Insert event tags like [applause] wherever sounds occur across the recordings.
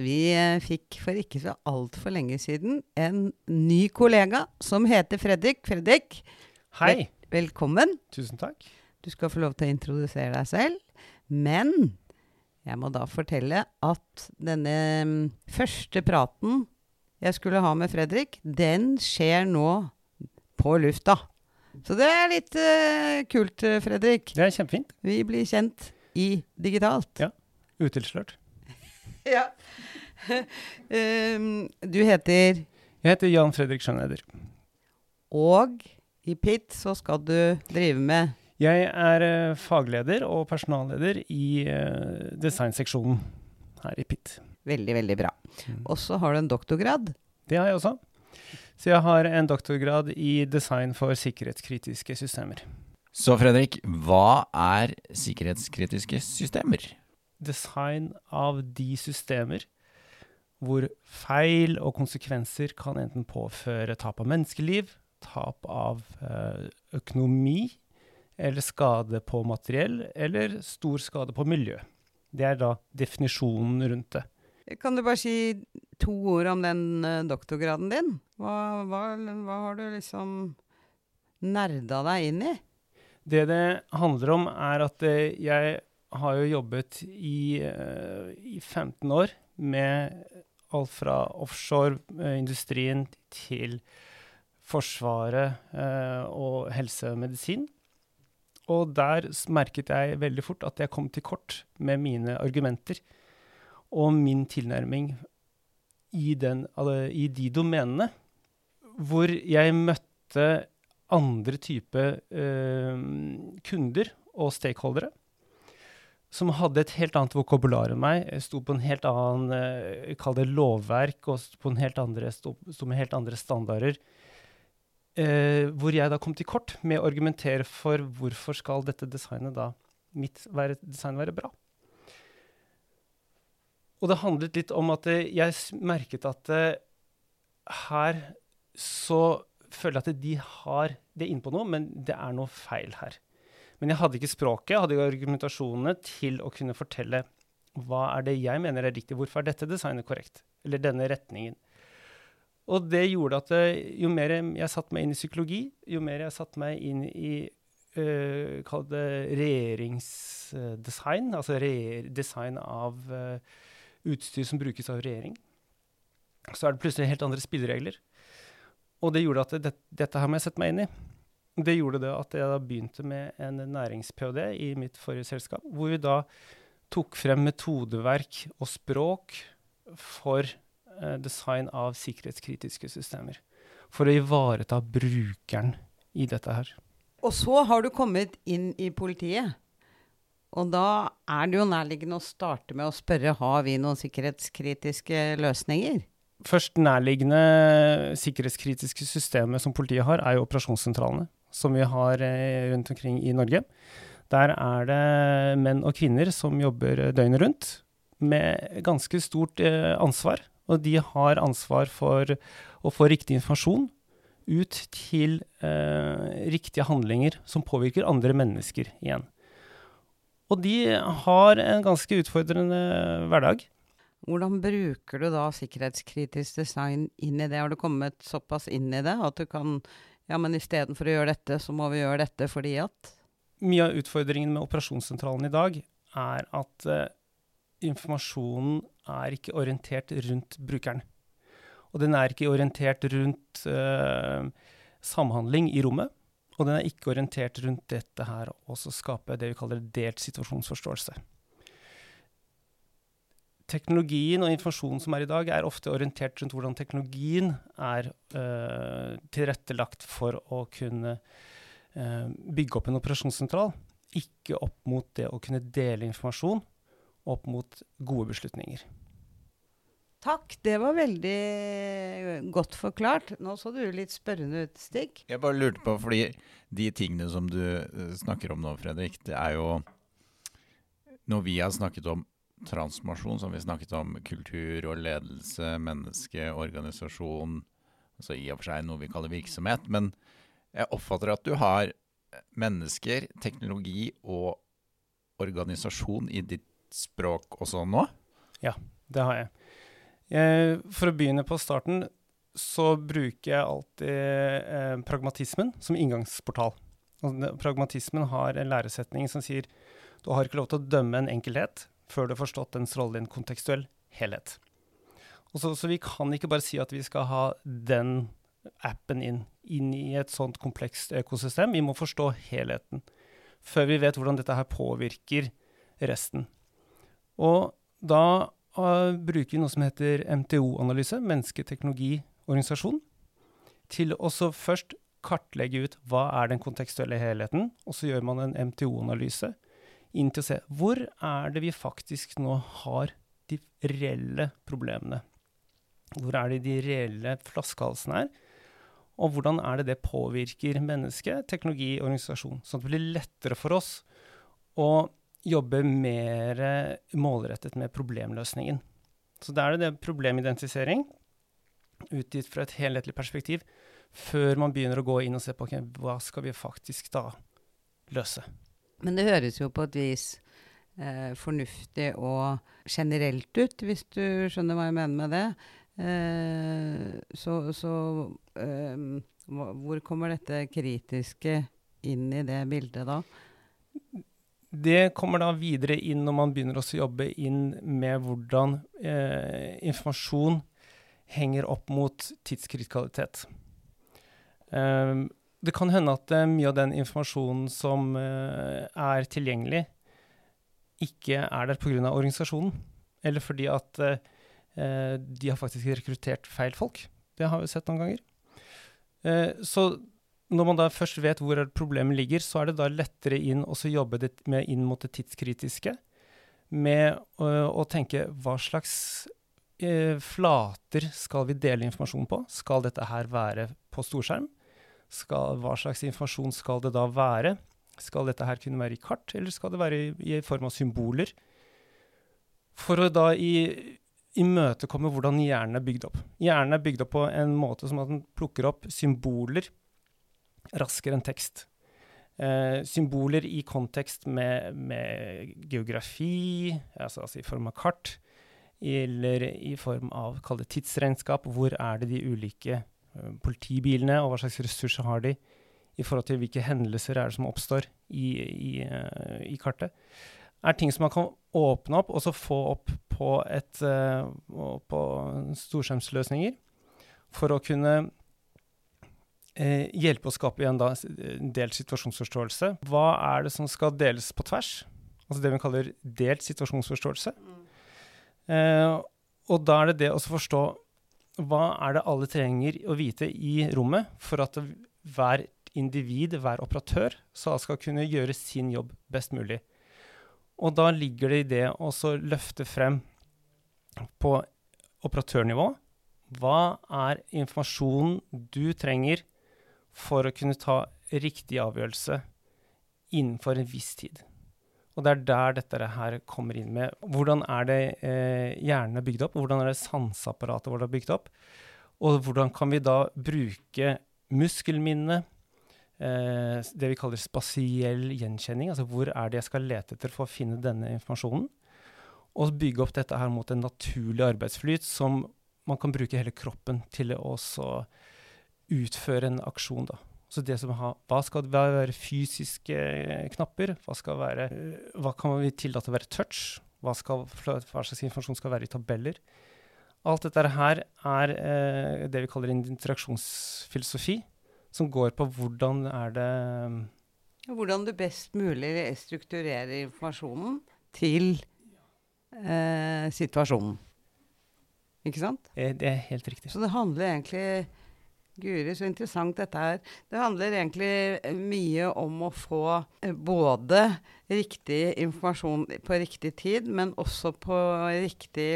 Vi eh, fikk for ikke så altfor lenge siden en ny kollega som heter Fredrik. Fredrik, Hei. vel velkommen. Tusen takk. Du skal få lov til å introdusere deg selv. Men jeg må da fortelle at denne mm, første praten jeg skulle ha med Fredrik, den skjer nå på lufta. Så det er litt uh, kult, eh, Fredrik. Det er kjempefint. Vi blir kjent i digitalt. Ja. Utilslørt. [laughs] Ja. um, du heter Jeg heter Jan Fredrik Schjøneder. Og i PIT så skal du drive med Jeg er eh, fagleder og personalleder i eh, designseksjonen her i PIT. Veldig, veldig bra. Mm. Og så har du en doktorgrad. Det har jeg også. Så jeg har en doktorgrad i design for sikkerhetskritiske systemer. Så Fredrik, hva er sikkerhetskritiske systemer? Design av de systemer hvor feil og konsekvenser kan enten påføre tap av menneskeliv, tap av eh, økonomi, eller skade på materiell, eller stor skade på miljø. Det er da definisjonen rundt det. Kan du bare si to ord om den eh, doktorgraden din? Hva, hva, hva har du liksom nerda deg inn i? Det det handler om, er at eh, jeg har jo jobbet i, eh, i 15 år med alt fra offshore-industrien til Forsvaret eh, og helse og medisin. Og der merket jeg veldig fort at jeg kom til kort med mine argumenter og min tilnærming i, den, i de domenene hvor jeg møtte andre type eh, kunder og stakeholdere som hadde et helt annet vokabular enn meg, eh, sto på en helt annen eh, Kall det lovverk, og sto, på en helt andre, sto, sto med helt andre standarder. Eh, hvor jeg da kom til kort med å argumentere for hvorfor skal dette designet da mitt være, design være bra. Og det handlet litt om at eh, jeg merket at her så føler jeg at de har det innpå noe, men det er noe feil her. Men jeg hadde ikke språket, jeg hadde ikke argumentasjonene til å kunne fortelle hva er det jeg mener er riktig, hvorfor er dette designet korrekt, eller denne retningen. Og det gjorde at eh, jo mer jeg satte meg inn i psykologi, jo mer jeg satte meg inn i uh, Kall det regjeringsdesign, altså re design av eh, utstyr som brukes av regjering, så er det plutselig helt andre spilleregler. Og det gjorde at det, dette her må jeg sette meg inn i. Det gjorde det at jeg da begynte med en nærings-ph.d. i mitt forrige selskap, hvor vi da tok frem metodeverk og språk for eh, design av sikkerhetskritiske systemer. For å ivareta brukeren i dette her. Og så har du kommet inn i politiet. Og da er det jo nærliggende å starte med å spørre har vi noen sikkerhetskritiske løsninger. Først nærliggende sikkerhetskritiske systemet som politiet har, er jo operasjonssentralene, som vi har eh, rundt omkring i Norge. Der er det menn og kvinner som jobber eh, døgnet rundt med ganske stort eh, ansvar. Og de har ansvar for å få riktig informasjon ut til eh, riktige handlinger som påvirker andre mennesker igjen. Og de har en ganske utfordrende hverdag. Hvordan bruker du da sikkerhetskritisk design inn i det? Har du kommet såpass inn i det at du kan Ja, men istedenfor å gjøre dette, så må vi gjøre dette fordi at Mye av utfordringen med operasjonssentralen i dag er at eh, informasjonen er ikke orientert rundt brukeren. Og den er ikke orientert rundt eh, samhandling i rommet. Og den er ikke orientert rundt dette her å skape det vi kaller delt situasjonsforståelse. Teknologien og informasjonen som er i dag, er ofte orientert rundt hvordan teknologien er uh, tilrettelagt for å kunne uh, bygge opp en operasjonssentral. Ikke opp mot det å kunne dele informasjon opp mot gode beslutninger. Takk, det var veldig godt forklart. Nå så du litt spørrende ut, Stig. Jeg bare lurte på, fordi de tingene som du eh, snakker om nå, Fredrik, det er jo Når vi har snakket om transformasjon, som vi snakket om kultur og ledelse, menneske, organisasjon, altså i og for seg noe vi kaller virksomhet. Men jeg oppfatter at du har mennesker, teknologi og organisasjon i ditt språk også nå? Ja, det har jeg. for å begynne på starten, så bruker jeg alltid eh, pragmatismen som inngangsportal. Pragmatismen har en læresetning som sier du har ikke lov til å dømme en enkelhet før du har forstått dens rolle i en kontekstuell helhet. Så, så, vi kan ikke bare si at vi skal ha den appen inn, inn i et sånt komplekst økosystem. Vi må forstå helheten før vi vet hvordan dette her påvirker resten. Og da uh, bruker vi noe som heter MTO-analyse, menneske, teknologi, organisasjon, til å først kartlegge ut hva er den kontekstuelle helheten, og så gjør man en MTO-analyse inn til å se hvor er det vi faktisk nå har de reelle problemene. Hvor er det de reelle flaskehalsene er? Og hvordan er det det påvirker menneske, teknologi og organisasjon? Sånn at det blir lettere for oss å jobbe mer målrettet med problemløsningen. Så da er det det problemidentisering, utgitt fra et helhetlig perspektiv, før man begynner å gå inn og se på okay, hva skal vi faktisk da løse. Men det høres jo på et vis eh, fornuftig og generelt ut, hvis du skjønner hva jeg mener med det. Eh, så, så eh, hvor kommer dette kritiske inn i det bildet da? Det kommer da videre inn når man begynner å jobbe inn med hvordan eh, informasjon henger opp mot tidskritikalitet. Um, det kan hende at uh, mye av den informasjonen som uh, er tilgjengelig, ikke er der pga. organisasjonen, eller fordi at uh, de har faktisk rekruttert feil folk. Det har vi sett noen ganger. så når man da først vet hvor problemet ligger, så er det da lettere inn å jobbe med inn mot det tidskritiske. Med å tenke hva slags flater skal vi dele informasjon på? Skal dette her være på storskjerm? Skal, hva slags informasjon skal det da være? Skal dette her kunne være i kart, eller skal det være i, i form av symboler? For å da imøtekomme hvordan hjernen er bygd opp. Hjernen er bygd opp på en måte som at den plukker opp symboler raskere enn tekst. Eh, symboler i kontekst med, med geografi, altså, altså, i form av kart, eller i form av kall tidsregnskap. Hvor er det de ulike politibilene, og hva slags ressurser har de i forhold til hvilke hendelser er det som oppstår i, i, uh, i kartet, er ting som man kan åpne opp og så få opp på, et, uh, på storskjermsløsninger for å kunne hjelpe å skape igjen da en delt situasjonsforståelse. Hva er det som skal deles på tvers? Altså det vi kaller delt situasjonsforståelse. Mm. og da er det det å forstå hva er det alle trenger å vite i rommet for at hver individ, hver operatør, skal kunne gjøre sin jobb best mulig. Og da ligger det i det å løfte frem på operatørnivå hva er informasjonen du trenger for å kunne ta riktig avgjørelse innenfor en viss tid. Og det er der dette her kommer inn med. Hvordan er det eh, hjernen er bygd opp, hvordan er det sanseapparatet vårt er bygd opp, og hvordan kan vi da bruke muskelminnene, eh, det vi kaller spasiell gjenkjenning, altså hvor er det jeg skal lete etter for å finne denne informasjonen, og bygge opp dette her mot en naturlig arbeidsflyt som man kan bruke hele kroppen til å også utføre en aksjon, da. Så det som har, Hva skal være fysiske knapper? Hva, skal være, hva kan vi tillate å være touch? Hva, skal, hva, slags informasjon skal være i tabeller? Alt dette her er eh, det vi kaller en interaksjonsfilosofi, som går på hvordan er det Hvordan du best mulig strukturerer informasjonen til eh, situasjonen. Ikke sant? Eh, det er helt riktig. Så det handler egentlig Guri, så interessant dette er. Det handler egentlig mye om å få eh, både riktig informasjon på riktig tid, men også på riktig,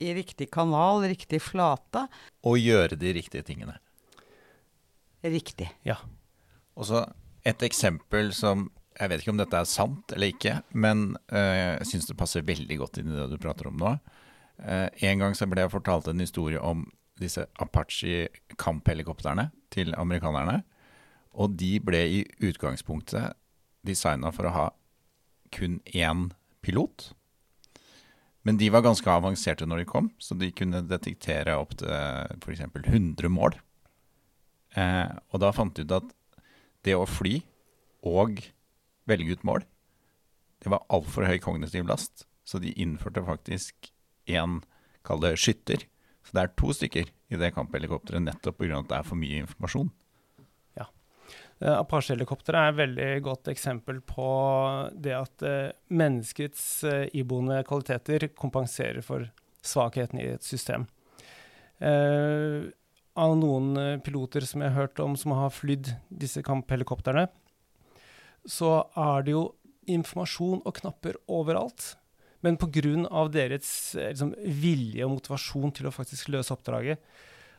i riktig kanal, riktig flate. Og gjøre de riktige tingene. Riktig. Ja. Og så et eksempel som Jeg vet ikke om dette er sant eller ikke, men uh, jeg syns det passer veldig godt inn i det du prater om nå. Uh, en gang så ble jeg fortalt en historie om disse Apache kamphelikoptrene til amerikanerne. Og de ble i utgangspunktet designa for å ha kun én pilot. Men de var ganske avanserte når de kom, så de kunne detektere opptil f.eks. 100 mål. Eh, og da fant de ut at det å fly og velge ut mål, det var altfor høy kognitiv last. Så de innførte faktisk en, kall det skytter, så det er to stykker i det kamphelikopteret nettopp pga. at det er for mye informasjon. Ja. Uh, Apache-helikopteret er et veldig godt eksempel på det at uh, menneskets uh, iboende kvaliteter kompenserer for svakheten i et system. av noen piloter som jeg har hørt om som har flydd disse kamphelikoptrene, så er det jo informasjon og knapper overalt. Men pga. deres eh, liksom, vilje og motivasjon til å faktisk løse oppdraget,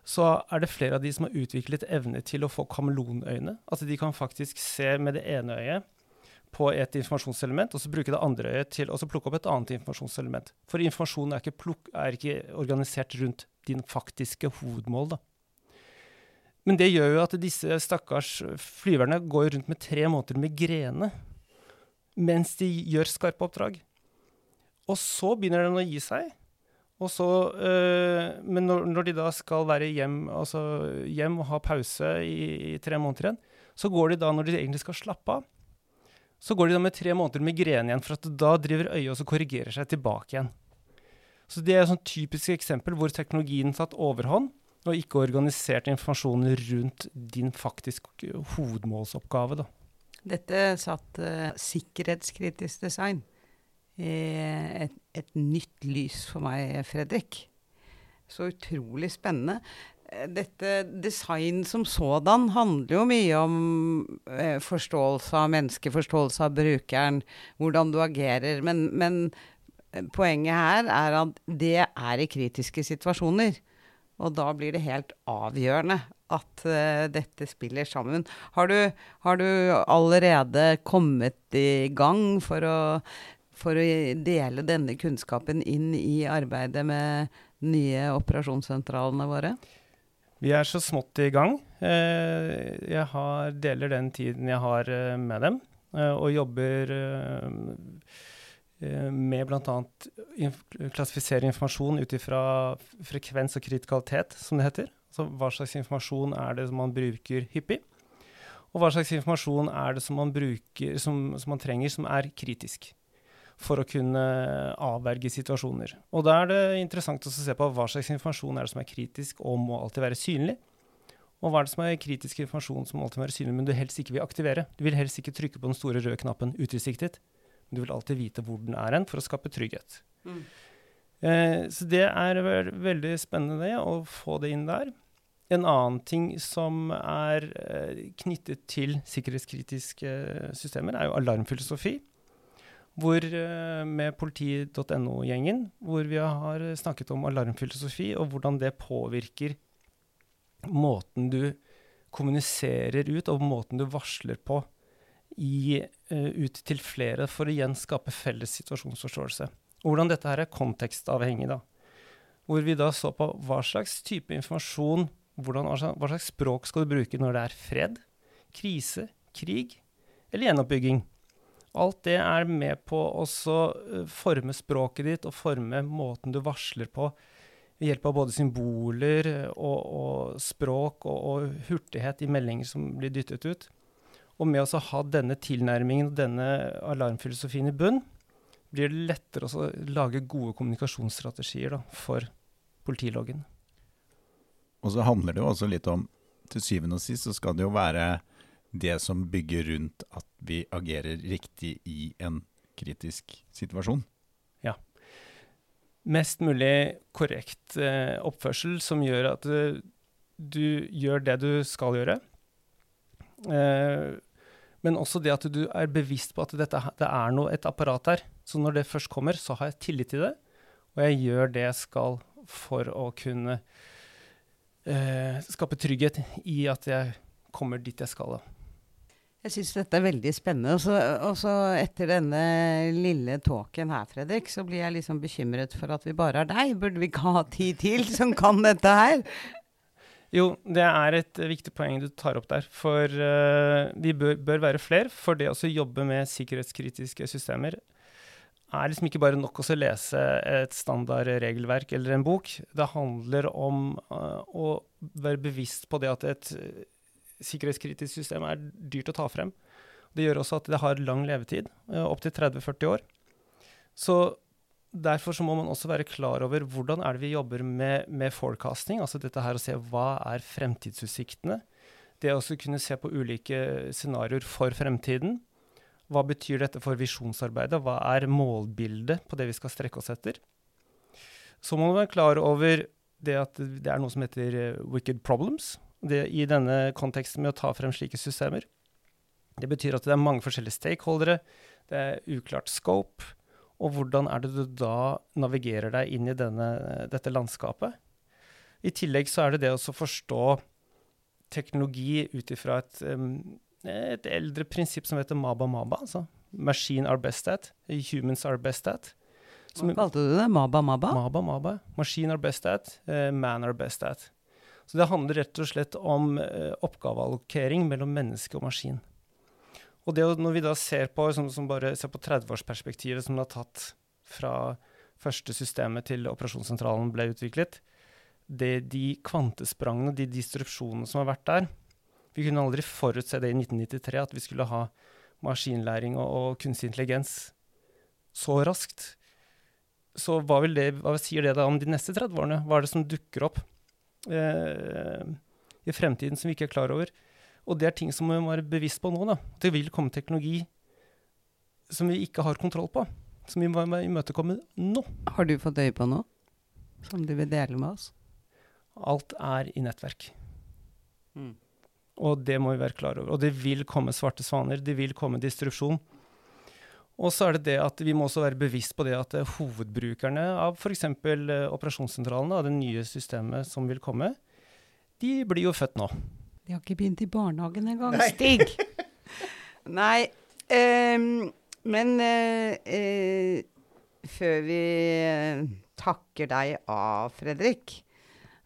så er det flere av de som har utviklet evne til å få kameleonøyne. Altså de kan faktisk se med det ene øyet på et informasjonselement, og så bruke det andre øyet til å plukke opp et annet informasjonselement. For informasjonen er ikke, pluk er ikke organisert rundt din faktiske hovedmål. da. Men det gjør jo at disse stakkars flyverne går rundt med tre måneder med grene mens de gjør skarpe oppdrag. Og så begynner den å gi seg. Så, øh, men når, når, de da skal være hjem, altså hjem og ha pause i, i, tre måneder igjen, så går de da, når de egentlig skal slappe av, så går de da med tre måneder migrene igjen, for da driver øyet og så korrigerer seg tilbake igjen. Så det er et sånn typisk eksempel hvor teknologien satt overhånd, og ikke organisert informasjonen rundt din faktisk hovedmålsoppgave. Da. Dette satt uh, sikkerhetskritisk design Eh, et, et, nytt lys for meg, Fredrik. Så utrolig spennende. Eh, dette design som sådan handler jo mye om eh, forståelse av mennesket, forståelse av brukeren, hvordan du agerer. Men, men eh, poenget her er at det er i kritiske situasjoner. Og da blir det helt avgjørende at uh, dette spiller sammen. Har du, har du allerede kommet i gang for å for å dele denne kunnskapen inn i arbeidet med nye operasjonssentralene våre? Vi er så smått i gang. Eh, jeg har, deler den tiden jeg har eh, med dem, eh, og jobber med bl.a. Inf klassifisere informasjon ut ifra frekvens og kritikalitet, som det heter. Altså hva slags informasjon er det som man bruker hyppig? Og hva slags informasjon er det som man, bruker, som, som man trenger som er kritisk? For å kunne avverge situasjoner. Og da er det interessant å se på hva slags informasjon er det som er kritisk og må alltid være synlig. Og hva er det som er kritisk informasjon som må alltid være synlig, men du helst ikke vil aktivere. Du vil helst ikke trykke på den store røde knappen utilsiktet, men du vil alltid vite hvor den er hen for å skape trygghet. Mm. Eh, så det er veldig spennende det, å få det inn der. En annen ting som er eh, knyttet til sikkerhetskritiske systemer, er jo alarmfilosofi hvor, eh, med politi.no-gjengen, hvor vi har snakket om alarmfilosofi og hvordan det påvirker måten du kommuniserer ut, og måten du varsler på i, uh, ut til flere, for å igjen skape felles situasjonsforståelse. Og hvordan dette her er kontekstavhengig, da. Hvor vi da så på hva slags type informasjon, hvordan, hva slags språk skal du bruke når det er fred, krise, krig eller gjenoppbygging. Alt det er med på å eh, forme språket ditt og forme måten du varsler på ved hjelp av både symboler og, og språk og, og, hurtighet i meldinger som blir dyttet ut. Og med å ha denne tilnærmingen og denne alarmfilosofien i bunn, blir det lettere å lage gode kommunikasjonsstrategier da, for politiloggen. Og så handler det jo også litt om Til syvende og sist så skal det jo være det som bygger rundt at vi agerer riktig i en kritisk situasjon. Ja. Mest mulig korrekt eh, oppførsel som gjør at du, du gjør det du skal gjøre. Eh, men også det at du er bevisst på at dette, det er noe, et apparat her. Så når det først kommer, så har jeg tillit til det, og jeg gjør det jeg skal for å kunne eh, skape trygghet i at jeg kommer dit jeg skal. da. Jeg syns dette er veldig spennende. Og så etter denne lille talken her, Fredrik, så blir jeg liksom bekymret for at vi bare har deg. Burde vi ikke ha ti til som kan dette her? Jo, det er et viktig poeng du tar opp der. For uh, vi bør, bør, være flere. For det å jobbe med sikkerhetskritiske systemer er liksom ikke bare nok å lese et standard regelverk eller en bok. Det handler om uh, å være bevisst på det at et sikkerhetskritisk system er dyrt å ta frem. Det gjør også at det har lang levetid, uh, opptil 30-40 år. Så derfor så må man også være klar over hvordan er det vi jobber med, med forecasting, altså dette her å se hva er fremtidsutsiktene. Det å kunne se på ulike scenarioer for fremtiden. Hva betyr dette for visjonsarbeidet? Hva er målbildet på det vi skal strekke oss etter? Så må man være klar over det at det er noe som heter uh, wicked problems det, i denne konteksten med å ta frem slike systemer. Det betyr at det er mange forskjellige stakeholdere, det er uklart scope, og hvordan er det du da navigerer deg inn i denne, dette landskapet? I tillegg så er det det å forstå teknologi ut ifra et, et, eldre prinsipp som heter MABA-MABA. altså Machine are best at, humans are best at. Hva kalte du det? MABA-MABA? MABA-MABA. Machine are best at, uh, man are best at. Så det handler rett og slett om uh, oppgaveallokering mellom menneske og maskin. Og det, når vi da ser på, som, som bare ser på 30-årsperspektivet som det har tatt fra første systemet til operasjonssentralen ble utviklet, det, de kvantesprangene, de distrupsjonene som har vært der Vi kunne aldri forutse det i 1993, at vi skulle ha maskinlæring og, og kunstig intelligens så raskt. Så hva, det, hva, sier det da om de neste 30 årene? Hva er det som dukker opp eh, i fremtiden som vi ikke er klar over? Og det er ting som vi må være bevisst på nå. da. Det vil komme teknologi som vi ikke har kontroll på. Som vi må imøtekomme nå. Har du fått øye på noe som du vil dele med oss? Alt er i nettverk. Mm. Og det må vi være klar over. Og det vil komme svarte svaner. Det vil komme distrupsjon. Og så er det det at vi må også være bevisst på det at uh, hovedbrukerne av f.eks. Eh, operasjonssentralene, av det nye systemet som vil komme, de blir jo født nå. De har ikke begynt i barnehagen engang, Stig! [laughs] Nei. Um, men uh, uh, før vi takker deg av, Fredrik,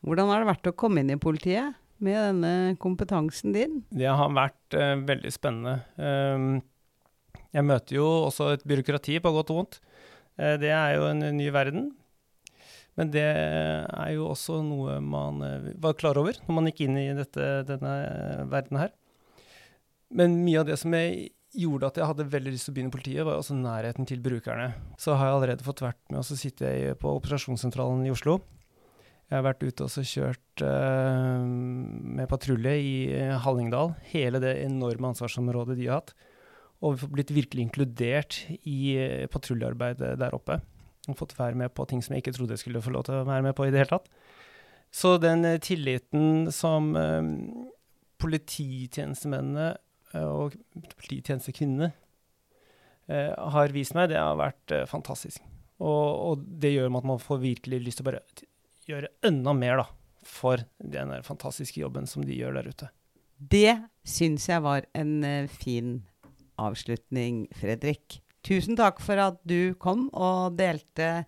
hvordan har det vært å komme inn i politiet med denne kompetansen din? Det har vært uh, veldig spennende. Um, jeg møter jo også et byråkrati, på godt og vondt. det er jo en ny verden. Men det er jo også noe man eh, var klar over når man gikk inn i dette, denne eh, verden her. Men mye av det som jeg gjorde at jeg hadde veldig lyst til å begynne i politiet, var også nærheten til brukerne. Så har jeg allerede fått vært med, og så sitter jeg på operasjonssentralen i Oslo. Jeg har vært ute og kjørt uh, med patrulje i Hallingdal. Hele det enorme ansvarsområdet de har hatt. Og blitt virkelig inkludert i patruljearbeidet der oppe og fått være med på ting som jeg ikke trodde jeg skulle få lov til å være med på i det hele tatt. Så den uh, tilliten som uh, polititjenestemennene og polititjenestekvinnene har vist meg, det har vært fantastisk. Og, og, det gjør at man får virkelig lyst til å bare gjøre enda mer da, for den fantastiske jobben som de gjør der ute. Det syns jeg var en fin avslutning, Fredrik. Tusen takk for at du kom og delte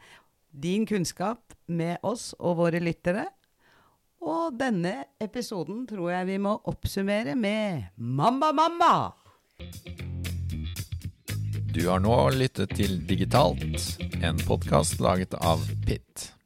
din kunnskap med oss og våre lyttere. Og denne episoden tror jeg vi må oppsummere med Mamba Mamba! Du har nå lyttet til Digitalt, en podkast laget av Pitt.